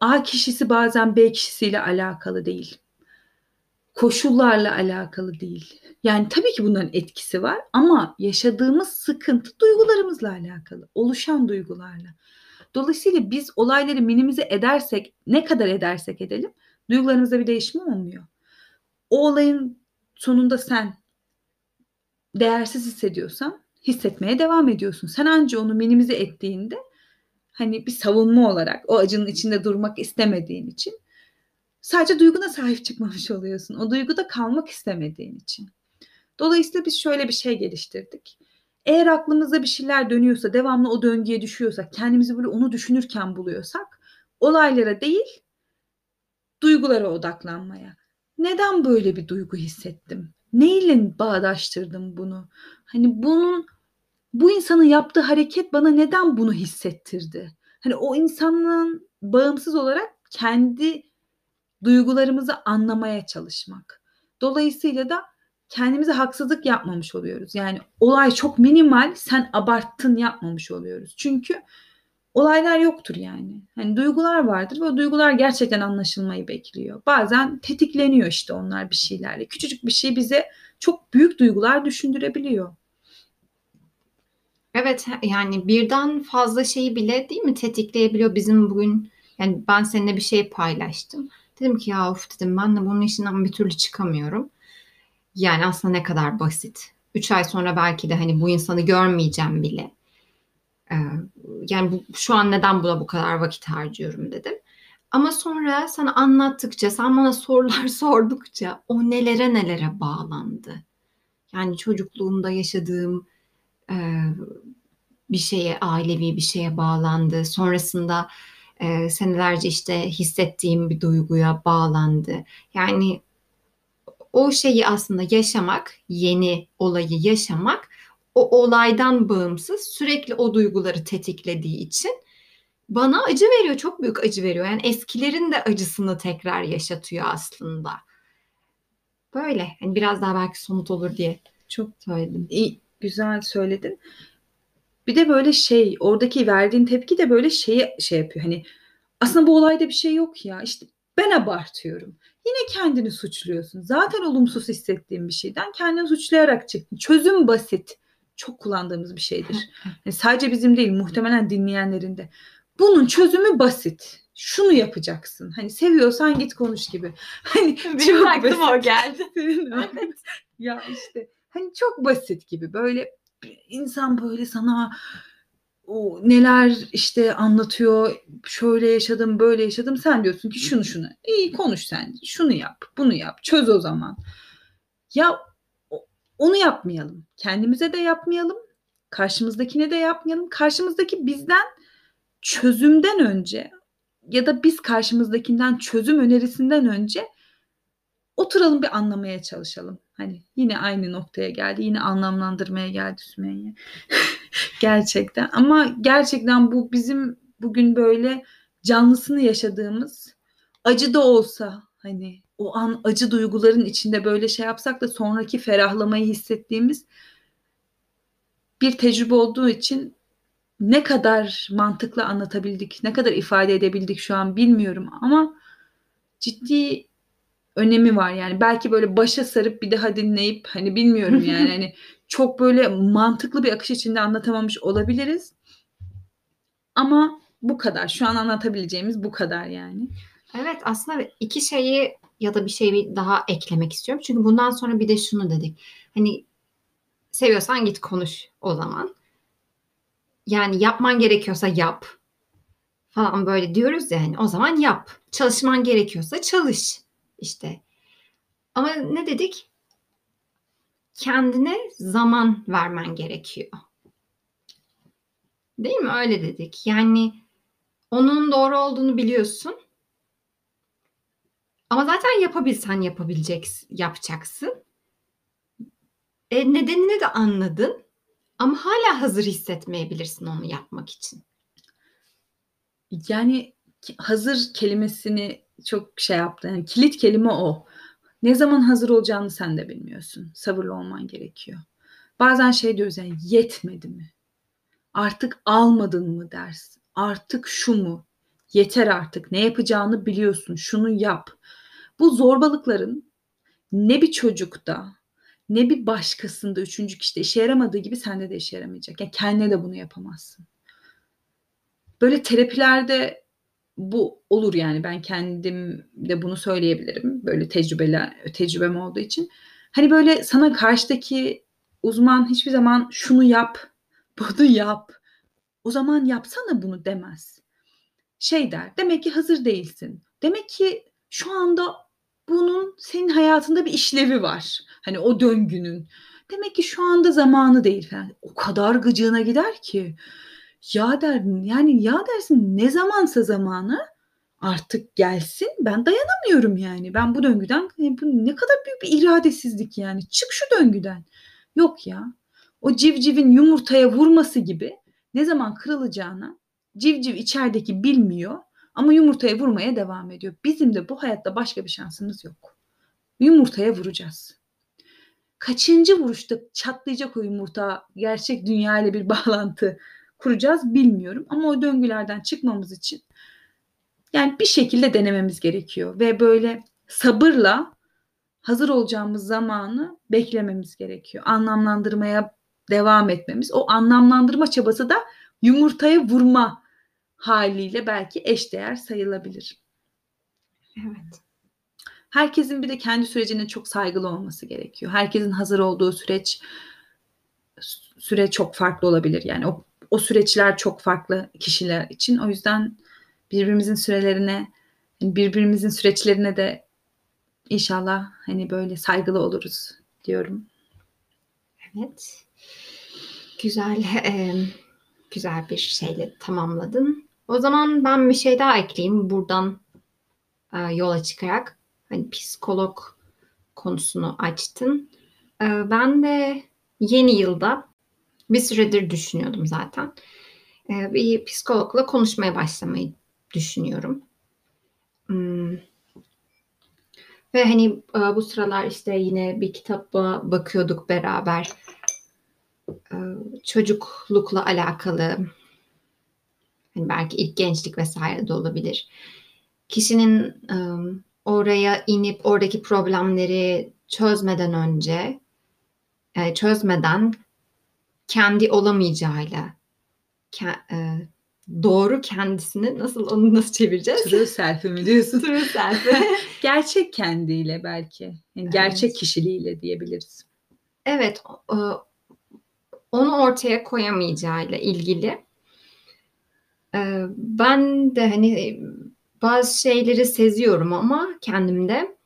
Speaker 1: A kişisi bazen B kişisiyle alakalı değil. Koşullarla alakalı değil. Yani tabii ki bunların etkisi var ama yaşadığımız sıkıntı duygularımızla alakalı. Oluşan duygularla. Dolayısıyla biz olayları minimize edersek, ne kadar edersek edelim, duygularımızda bir değişim olmuyor. O olayın sonunda sen değersiz hissediyorsan hissetmeye devam ediyorsun. Sen anca onu minimize ettiğinde hani bir savunma olarak o acının içinde durmak istemediğin için sadece duyguna sahip çıkmamış oluyorsun. O duyguda kalmak istemediğin için. Dolayısıyla biz şöyle bir şey geliştirdik. Eğer aklımızda bir şeyler dönüyorsa, devamlı o döngüye düşüyorsak, kendimizi böyle onu düşünürken buluyorsak, olaylara değil, duygulara odaklanmaya. Neden böyle bir duygu hissettim? Neyle bağdaştırdım bunu? Hani bunun bu insanın yaptığı hareket bana neden bunu hissettirdi? Hani o insanın bağımsız olarak kendi duygularımızı anlamaya çalışmak. Dolayısıyla da kendimize haksızlık yapmamış oluyoruz. Yani olay çok minimal, sen abarttın yapmamış oluyoruz. Çünkü olaylar yoktur yani. Hani duygular vardır ve o duygular gerçekten anlaşılmayı bekliyor. Bazen tetikleniyor işte onlar bir şeylerle. Küçücük bir şey bize çok büyük duygular düşündürebiliyor.
Speaker 2: Evet yani birden fazla şeyi bile değil mi tetikleyebiliyor bizim bugün. Yani ben seninle bir şey paylaştım. Dedim ki ya of dedim ben de bunun işinden bir türlü çıkamıyorum. Yani aslında ne kadar basit. Üç ay sonra belki de hani bu insanı görmeyeceğim bile. Ee, yani bu, şu an neden buna bu kadar vakit harcıyorum dedim. Ama sonra sana anlattıkça, sen bana sorular sordukça o nelere nelere bağlandı. Yani çocukluğumda yaşadığım e, bir şeye, ailevi bir şeye bağlandı. Sonrasında e, senelerce işte hissettiğim bir duyguya bağlandı. Yani o şeyi aslında yaşamak, yeni olayı yaşamak o olaydan bağımsız sürekli o duyguları tetiklediği için bana acı veriyor, çok büyük acı veriyor. Yani eskilerin de acısını tekrar yaşatıyor aslında. Böyle. Yani biraz daha belki somut olur diye
Speaker 1: çok
Speaker 2: söyledim.
Speaker 1: İyi, güzel söyledin. Bir de böyle şey, oradaki verdiğin tepki de böyle şeyi şey yapıyor. Hani aslında bu olayda bir şey yok ya. İşte ben abartıyorum. Yine kendini suçluyorsun. Zaten olumsuz hissettiğin bir şeyden kendini suçlayarak çıktın. Çözüm basit. Çok kullandığımız bir şeydir. Yani sadece bizim değil, muhtemelen dinleyenlerin de. Bunun çözümü basit. Şunu yapacaksın. Hani seviyorsan git konuş gibi. Hani
Speaker 2: Benim aklıma o geldi.
Speaker 1: evet. ya işte hani çok basit gibi. Böyle insan böyle sana o neler işte anlatıyor. Şöyle yaşadım, böyle yaşadım. Sen diyorsun ki şunu şunu. İyi konuş sen. Şunu yap, bunu yap. Çöz o zaman. Ya onu yapmayalım. Kendimize de yapmayalım. Karşımızdakine de yapmayalım. Karşımızdaki bizden çözümden önce ya da biz karşımızdakinden çözüm önerisinden önce oturalım bir anlamaya çalışalım. Hani yine aynı noktaya geldi. Yine anlamlandırmaya geldi Sümeyye. gerçekten. Ama gerçekten bu bizim bugün böyle canlısını yaşadığımız acı da olsa hani o an acı duyguların içinde böyle şey yapsak da sonraki ferahlamayı hissettiğimiz bir tecrübe olduğu için ne kadar mantıklı anlatabildik, ne kadar ifade edebildik şu an bilmiyorum ama ciddi önemi var yani. Belki böyle başa sarıp bir daha dinleyip hani bilmiyorum yani hani çok böyle mantıklı bir akış içinde anlatamamış olabiliriz. Ama bu kadar. Şu an anlatabileceğimiz bu kadar yani.
Speaker 2: Evet aslında iki şeyi ya da bir şeyi daha eklemek istiyorum. Çünkü bundan sonra bir de şunu dedik. Hani seviyorsan git konuş o zaman. Yani yapman gerekiyorsa yap falan böyle diyoruz ya hani o zaman yap. Çalışman gerekiyorsa çalış işte. Ama ne dedik? Kendine zaman vermen gerekiyor. Değil mi? Öyle dedik. Yani onun doğru olduğunu biliyorsun. Ama zaten yapabilsen yapabileceksin, yapacaksın. E, nedenini de anladın. Ama hala hazır hissetmeyebilirsin onu yapmak için.
Speaker 1: Yani hazır kelimesini çok şey yaptı. Yani kilit kelime o. Ne zaman hazır olacağını sen de bilmiyorsun. Sabırlı olman gerekiyor. Bazen şey diyoruz yani yetmedi mi? Artık almadın mı dersin? Artık şu mu? Yeter artık. Ne yapacağını biliyorsun. Şunu yap. Bu zorbalıkların ne bir çocukta ne bir başkasında üçüncü kişide işe yaramadığı gibi sende de işe yaramayacak. Yani kendine de bunu yapamazsın. Böyle terapilerde bu olur yani ben kendim de bunu söyleyebilirim. Böyle tecrübeli tecrübem olduğu için. Hani böyle sana karşıdaki uzman hiçbir zaman şunu yap, bunu yap. O zaman yapsana bunu demez. Şey der. Demek ki hazır değilsin. Demek ki şu anda bunun senin hayatında bir işlevi var. Hani o döngünün. Demek ki şu anda zamanı değil falan. O kadar gıcığına gider ki. Ya der yani ya dersin ne zamansa zamanı artık gelsin. Ben dayanamıyorum yani. Ben bu döngüden bu ne kadar büyük bir iradesizlik yani. Çık şu döngüden. Yok ya. O civcivin yumurtaya vurması gibi ne zaman kırılacağını civciv içerideki bilmiyor. Ama yumurtaya vurmaya devam ediyor. Bizim de bu hayatta başka bir şansımız yok. Yumurtaya vuracağız. Kaçıncı vuruşta çatlayacak o yumurta gerçek dünya ile bir bağlantı kuracağız bilmiyorum. Ama o döngülerden çıkmamız için yani bir şekilde denememiz gerekiyor ve böyle sabırla hazır olacağımız zamanı beklememiz gerekiyor. Anlamlandırmaya devam etmemiz. O anlamlandırma çabası da yumurtaya vurma haliyle belki eşdeğer sayılabilir.
Speaker 2: Evet.
Speaker 1: Herkesin bir de kendi sürecine çok saygılı olması gerekiyor. Herkesin hazır olduğu süreç süre çok farklı olabilir. Yani o, o süreçler çok farklı kişiler için. O yüzden birbirimizin sürelerine, birbirimizin süreçlerine de inşallah hani böyle saygılı oluruz diyorum.
Speaker 2: Evet. Güzel, güzel bir şeyle tamamladın. O zaman ben bir şey daha ekleyeyim buradan e, yola çıkarak. Hani psikolog konusunu açtın. E, ben de yeni yılda bir süredir düşünüyordum zaten. E, bir psikologla konuşmaya başlamayı düşünüyorum. Hmm. Ve hani e, bu sıralar işte yine bir kitaba bakıyorduk beraber. E, çocuklukla alakalı hani belki ilk gençlik vesaire de olabilir. Kişinin e, oraya inip oradaki problemleri çözmeden önce çözmeden kendi olamayacağıyla doğru kendisini nasıl onu nasıl çevireceğiz?
Speaker 1: True self'i mi diyorsun?
Speaker 2: True self'i.
Speaker 1: gerçek kendiyle belki. Yani evet. Gerçek kişiliğiyle diyebiliriz.
Speaker 2: Evet. Onu ortaya koyamayacağıyla ilgili. Ben de hani bazı şeyleri seziyorum ama kendimde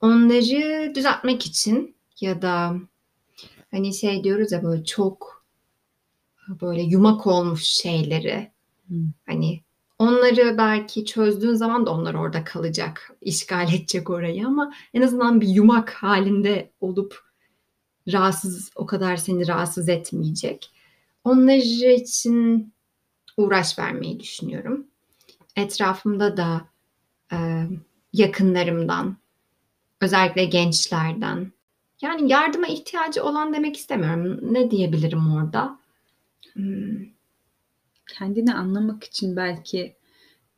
Speaker 2: onları düzeltmek için ya da hani şey diyoruz ya böyle çok böyle yumak olmuş şeyleri. Hmm. Hani onları belki çözdüğün zaman da onlar orada kalacak, işgal edecek orayı ama en azından bir yumak halinde olup rahatsız o kadar seni rahatsız etmeyecek. Onlar için uğraş vermeyi düşünüyorum. Etrafımda da e, yakınlarımdan, özellikle gençlerden. Yani yardıma ihtiyacı olan demek istemiyorum. Ne diyebilirim orada?
Speaker 1: Hmm. kendini anlamak için belki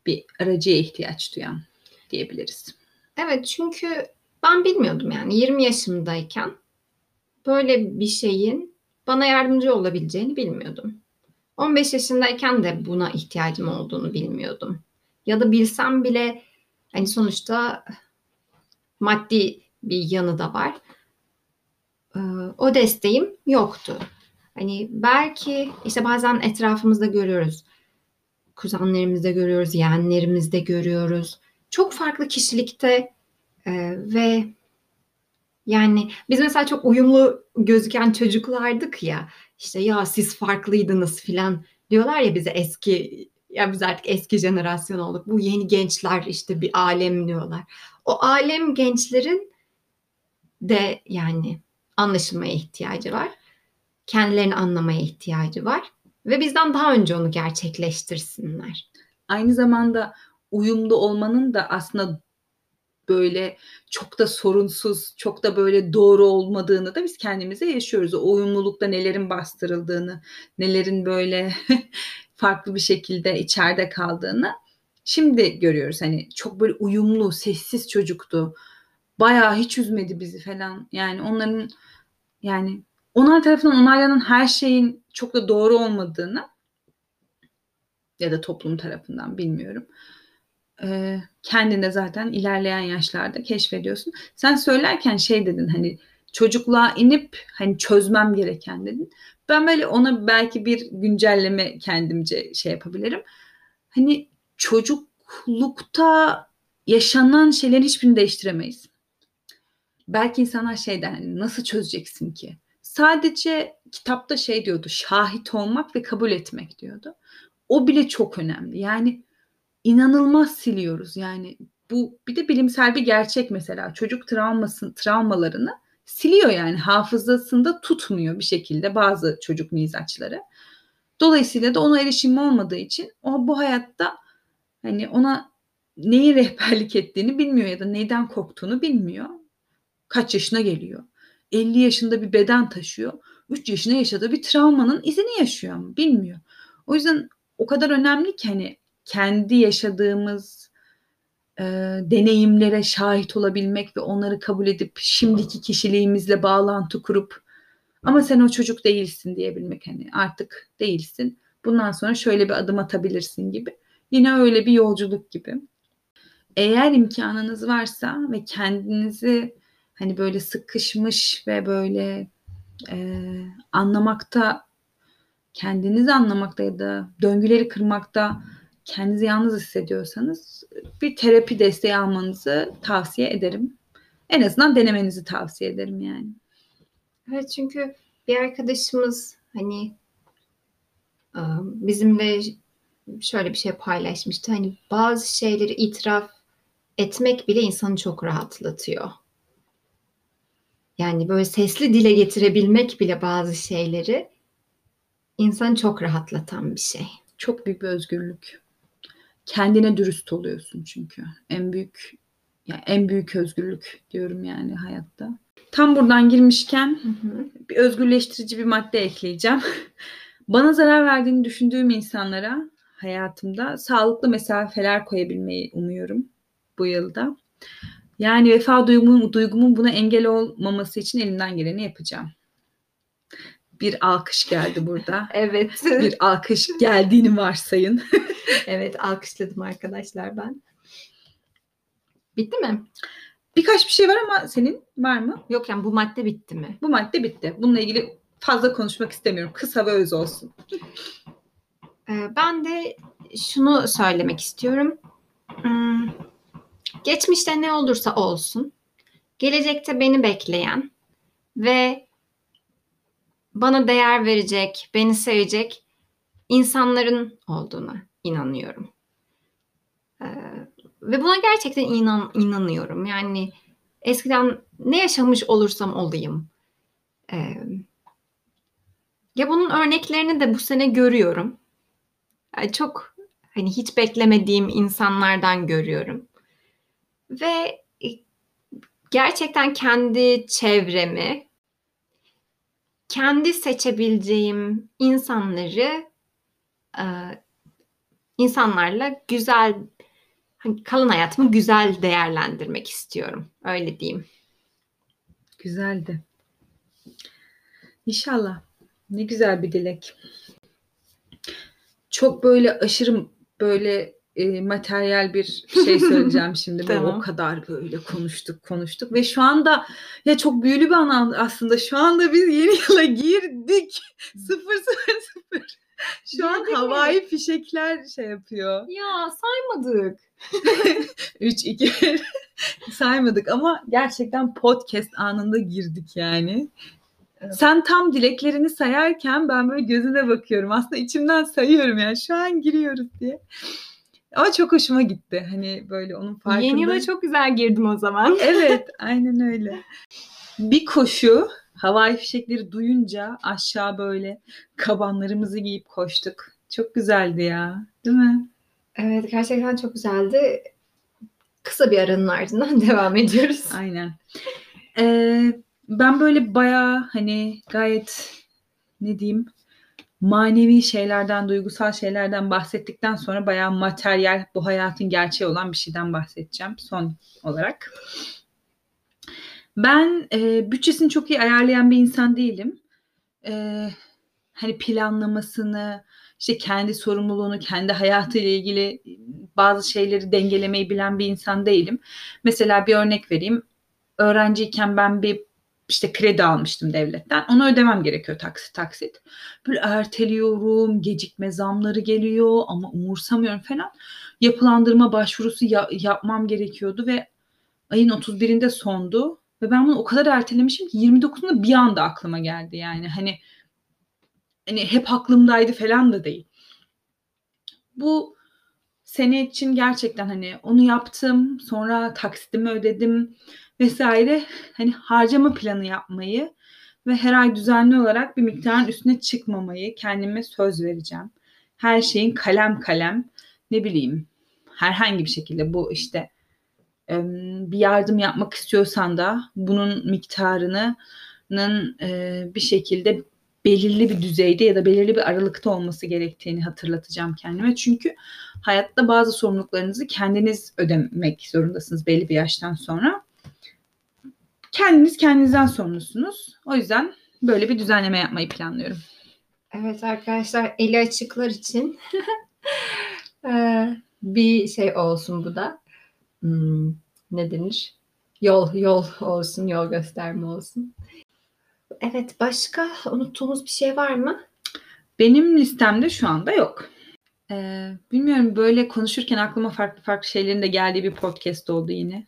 Speaker 1: bir aracıya ihtiyaç duyan diyebiliriz.
Speaker 2: Evet çünkü ben bilmiyordum yani 20 yaşımdayken böyle bir şeyin bana yardımcı olabileceğini bilmiyordum. 15 yaşındayken de buna ihtiyacım olduğunu bilmiyordum. Ya da bilsem bile hani sonuçta maddi bir yanı da var. Ee, o desteğim yoktu. Hani belki işte bazen etrafımızda görüyoruz. Kuzenlerimizde görüyoruz, yeğenlerimizde görüyoruz. Çok farklı kişilikte e, ve yani biz mesela çok uyumlu gözüken çocuklardık ya. İşte ya siz farklıydınız filan diyorlar ya bize eski ya biz artık eski jenerasyon olduk. Bu yeni gençler işte bir alem diyorlar. O alem gençlerin de yani anlaşılmaya ihtiyacı var kendilerini anlamaya ihtiyacı var ve bizden daha önce onu gerçekleştirsinler.
Speaker 1: Aynı zamanda uyumlu olmanın da aslında böyle çok da sorunsuz, çok da böyle doğru olmadığını da biz kendimize yaşıyoruz. O uyumlulukta nelerin bastırıldığını, nelerin böyle farklı bir şekilde içeride kaldığını şimdi görüyoruz. Hani çok böyle uyumlu, sessiz çocuktu. Bayağı hiç üzmedi bizi falan. Yani onların yani onlar tarafından onaylanan her şeyin çok da doğru olmadığını ya da toplum tarafından bilmiyorum. Ee, kendinde zaten ilerleyen yaşlarda keşfediyorsun. Sen söylerken şey dedin hani çocukluğa inip hani çözmem gereken dedin. Ben böyle ona belki bir güncelleme kendimce şey yapabilirim. Hani çocuklukta yaşanan şeylerin hiçbirini değiştiremeyiz. Belki insanlar şey der hani nasıl çözeceksin ki? Sadece kitapta şey diyordu, şahit olmak ve kabul etmek diyordu. O bile çok önemli. Yani inanılmaz siliyoruz. Yani bu bir de bilimsel bir gerçek mesela. Çocuk travmasın travmalarını siliyor yani hafızasında tutmuyor bir şekilde bazı çocuk mizaçları. Dolayısıyla da ona erişim olmadığı için o bu hayatta hani ona neyi rehberlik ettiğini bilmiyor ya da neyden korktuğunu bilmiyor. Kaç yaşına geliyor. 50 yaşında bir beden taşıyor. 3 yaşında yaşadığı bir travmanın izini yaşıyor ama bilmiyor. O yüzden o kadar önemli ki hani kendi yaşadığımız e, deneyimlere şahit olabilmek ve onları kabul edip şimdiki kişiliğimizle bağlantı kurup ama sen o çocuk değilsin diyebilmek hani artık değilsin. Bundan sonra şöyle bir adım atabilirsin gibi. Yine öyle bir yolculuk gibi. Eğer imkanınız varsa ve kendinizi hani böyle sıkışmış ve böyle e, anlamakta kendinizi anlamakta ya da döngüleri kırmakta kendinizi yalnız hissediyorsanız bir terapi desteği almanızı tavsiye ederim. En azından denemenizi tavsiye ederim yani.
Speaker 2: Evet çünkü bir arkadaşımız hani bizimle şöyle bir şey paylaşmıştı. Hani bazı şeyleri itiraf etmek bile insanı çok rahatlatıyor. Yani böyle sesli dile getirebilmek bile bazı şeyleri insanı çok rahatlatan bir şey.
Speaker 1: Çok büyük bir özgürlük. Kendine dürüst oluyorsun çünkü. En büyük yani en büyük özgürlük diyorum yani hayatta. Tam buradan girmişken hı hı. bir özgürleştirici bir madde ekleyeceğim. Bana zarar verdiğini düşündüğüm insanlara hayatımda sağlıklı mesafeler koyabilmeyi umuyorum bu yılda. Yani vefa duygumun, duygumun buna engel olmaması için elimden geleni yapacağım. Bir alkış geldi burada.
Speaker 2: evet.
Speaker 1: Bir alkış geldiğini varsayın.
Speaker 2: evet alkışladım arkadaşlar ben. Bitti mi?
Speaker 1: Birkaç bir şey var ama senin var mı?
Speaker 2: Yok yani bu madde bitti mi?
Speaker 1: Bu madde bitti. Bununla ilgili fazla konuşmak istemiyorum. Kısa ve öz olsun.
Speaker 2: Ee, ben de şunu söylemek istiyorum. Geçmişte ne olursa olsun, gelecekte beni bekleyen ve bana değer verecek, beni sevecek insanların olduğuna inanıyorum. Ee, ve buna gerçekten inan inanıyorum. Yani eskiden ne yaşamış olursam olayım. Ee, ya bunun örneklerini de bu sene görüyorum. Yani çok hani hiç beklemediğim insanlardan görüyorum. Ve e, gerçekten kendi çevremi, kendi seçebileceğim insanları e, insanlarla güzel hani kalan hayatımı güzel değerlendirmek istiyorum. Öyle diyeyim.
Speaker 1: Güzeldi. İnşallah. Ne güzel bir dilek. Çok böyle aşırı böyle e, materyal bir şey söyleyeceğim şimdi. tamam. o kadar böyle konuştuk konuştuk ve şu anda ya çok büyülü bir an aslında. Şu anda biz yeni yıla girdik. sıfır sıfır sıfır. Şu an havai fişekler şey yapıyor.
Speaker 2: Ya saymadık.
Speaker 1: 3 2 saymadık ama gerçekten podcast anında girdik yani. Sen tam dileklerini sayarken ben böyle gözüne bakıyorum. Aslında içimden sayıyorum yani şu an giriyoruz diye. Ama çok hoşuma gitti. Hani böyle onun farkında.
Speaker 2: Yeni yıla çok güzel girdim o zaman.
Speaker 1: evet aynen öyle. Bir koşu havai fişekleri duyunca aşağı böyle kabanlarımızı giyip koştuk. Çok güzeldi ya değil mi?
Speaker 2: Evet gerçekten çok güzeldi. Kısa bir aranın ardından devam ediyoruz.
Speaker 1: Aynen. Ee, ben böyle bayağı hani gayet ne diyeyim manevi şeylerden, duygusal şeylerden bahsettikten sonra bayağı materyal, bu hayatın gerçeği olan bir şeyden bahsedeceğim son olarak. Ben e, bütçesini çok iyi ayarlayan bir insan değilim. E, hani planlamasını, işte kendi sorumluluğunu, kendi hayatıyla ilgili bazı şeyleri dengelemeyi bilen bir insan değilim. Mesela bir örnek vereyim. Öğrenciyken ben bir işte kredi almıştım devletten. Onu ödemem gerekiyor taksit taksit. Böyle erteliyorum, gecikme zamları geliyor ama umursamıyorum falan. Yapılandırma başvurusu ya- yapmam gerekiyordu ve ayın 31'inde sondu. Ve ben bunu o kadar ertelemişim ki 29'unda bir anda aklıma geldi yani. Hani hani hep aklımdaydı falan da değil. Bu sene için gerçekten hani onu yaptım. Sonra taksitimi ödedim vesaire hani harcama planı yapmayı ve her ay düzenli olarak bir miktarın üstüne çıkmamayı kendime söz vereceğim. Her şeyin kalem kalem ne bileyim herhangi bir şekilde bu işte bir yardım yapmak istiyorsan da bunun miktarının bir şekilde belirli bir düzeyde ya da belirli bir aralıkta olması gerektiğini hatırlatacağım kendime. Çünkü hayatta bazı sorumluluklarınızı kendiniz ödemek zorundasınız belli bir yaştan sonra. Kendiniz kendinizden sorumlusunuz. O yüzden böyle bir düzenleme yapmayı planlıyorum.
Speaker 2: Evet arkadaşlar eli açıklar için ee, bir şey olsun bu da. Hmm, ne denir? Yol, yol olsun, yol gösterme olsun. Evet, başka unuttuğumuz bir şey var mı?
Speaker 1: Benim listemde şu anda yok. Ee, bilmiyorum böyle konuşurken aklıma farklı farklı şeylerin de geldiği bir podcast oldu yine.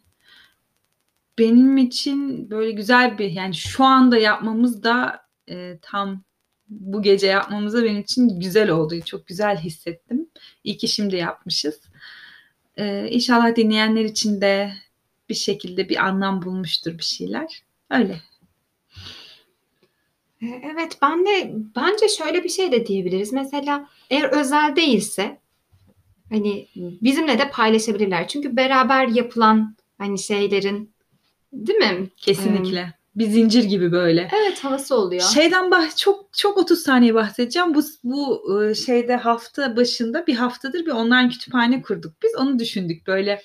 Speaker 1: Benim için böyle güzel bir yani şu anda yapmamız da e, tam bu gece yapmamıza benim için güzel oldu. Çok güzel hissettim. İyi ki şimdi yapmışız. Ee, inşallah dinleyenler için de bir şekilde bir anlam bulmuştur bir şeyler. Öyle.
Speaker 2: Ee, evet ben de bence şöyle bir şey de diyebiliriz. Mesela eğer özel değilse hani bizimle de paylaşabilirler. Çünkü beraber yapılan hani şeylerin değil mi?
Speaker 1: Kesinlikle. Ee, bir zincir gibi böyle.
Speaker 2: Evet havası oluyor.
Speaker 1: Şeyden bah çok çok 30 saniye bahsedeceğim. Bu bu ıı, şeyde hafta başında bir haftadır bir online kütüphane kurduk. Biz onu düşündük böyle.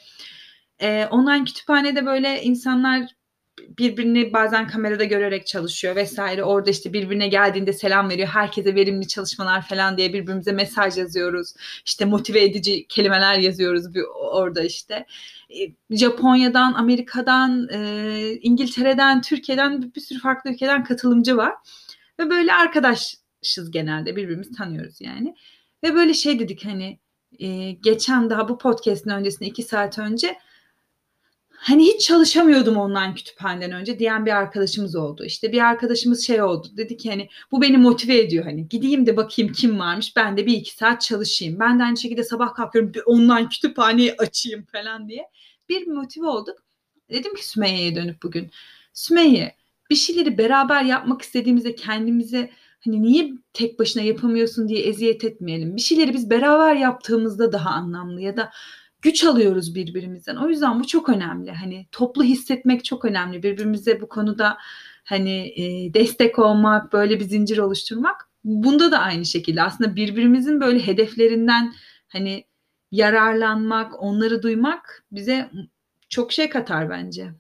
Speaker 1: E, online kütüphanede böyle insanlar birbirini bazen kamerada görerek çalışıyor vesaire. Orada işte birbirine geldiğinde selam veriyor. Herkese verimli çalışmalar falan diye birbirimize mesaj yazıyoruz. İşte motive edici kelimeler yazıyoruz bir orada işte. E, Japonya'dan, Amerika'dan, e, İngiltere'den, Türkiye'den bir sürü farklı ülkeden katılımcı var. Ve böyle arkadaşız genelde birbirimizi tanıyoruz yani. Ve böyle şey dedik hani e, geçen daha bu podcast'ın öncesinde iki saat önce hani hiç çalışamıyordum online kütüphaneden önce diyen bir arkadaşımız oldu. İşte bir arkadaşımız şey oldu. Dedi ki hani bu beni motive ediyor hani gideyim de bakayım kim varmış. Ben de bir iki saat çalışayım. Ben de aynı şekilde sabah kalkıyorum bir online kütüphaneyi açayım falan diye. Bir motive olduk. Dedim ki Sümeyye'ye dönüp bugün. Sümeyye bir şeyleri beraber yapmak istediğimizde kendimize hani niye tek başına yapamıyorsun diye eziyet etmeyelim. Bir şeyleri biz beraber yaptığımızda daha anlamlı ya da güç alıyoruz birbirimizden. O yüzden bu çok önemli. Hani toplu hissetmek çok önemli. Birbirimize bu konuda hani e, destek olmak, böyle bir zincir oluşturmak. Bunda da aynı şekilde aslında birbirimizin böyle hedeflerinden hani yararlanmak, onları duymak bize çok şey katar bence.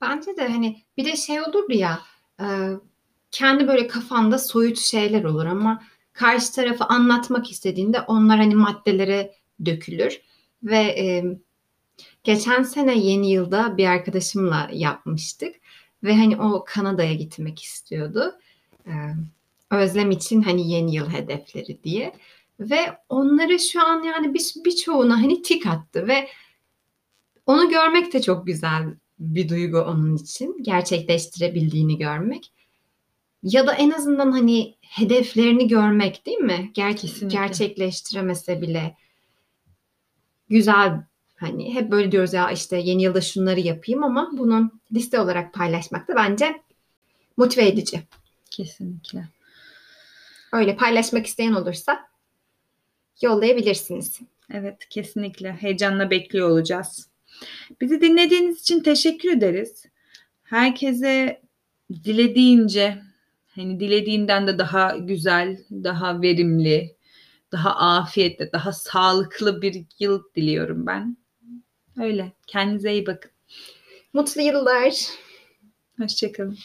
Speaker 2: Bence de hani bir de şey olur ya e, kendi böyle kafanda soyut şeyler olur ama karşı tarafı anlatmak istediğinde onlar hani maddelere dökülür. Ve e, geçen sene yeni yılda bir arkadaşımla yapmıştık. Ve hani o Kanada'ya gitmek istiyordu. E, özlem için hani yeni yıl hedefleri diye. Ve onları şu an yani bir, birçoğuna hani tik attı ve onu görmek de çok güzel bir duygu onun için. Gerçekleştirebildiğini görmek. Ya da en azından hani hedeflerini görmek değil mi? Ger- gerçekleştiremese bile güzel hani hep böyle diyoruz ya işte yeni yılda şunları yapayım ama bunun liste olarak paylaşmak da bence motive edici.
Speaker 1: Kesinlikle.
Speaker 2: Öyle paylaşmak isteyen olursa yollayabilirsiniz.
Speaker 1: Evet kesinlikle heyecanla bekliyor olacağız. Bizi dinlediğiniz için teşekkür ederiz. Herkese dilediğince hani dilediğinden de daha güzel, daha verimli, daha afiyetli, daha sağlıklı bir yıl diliyorum ben. Öyle. Kendinize iyi bakın.
Speaker 2: Mutlu yıllar.
Speaker 1: Hoşçakalın.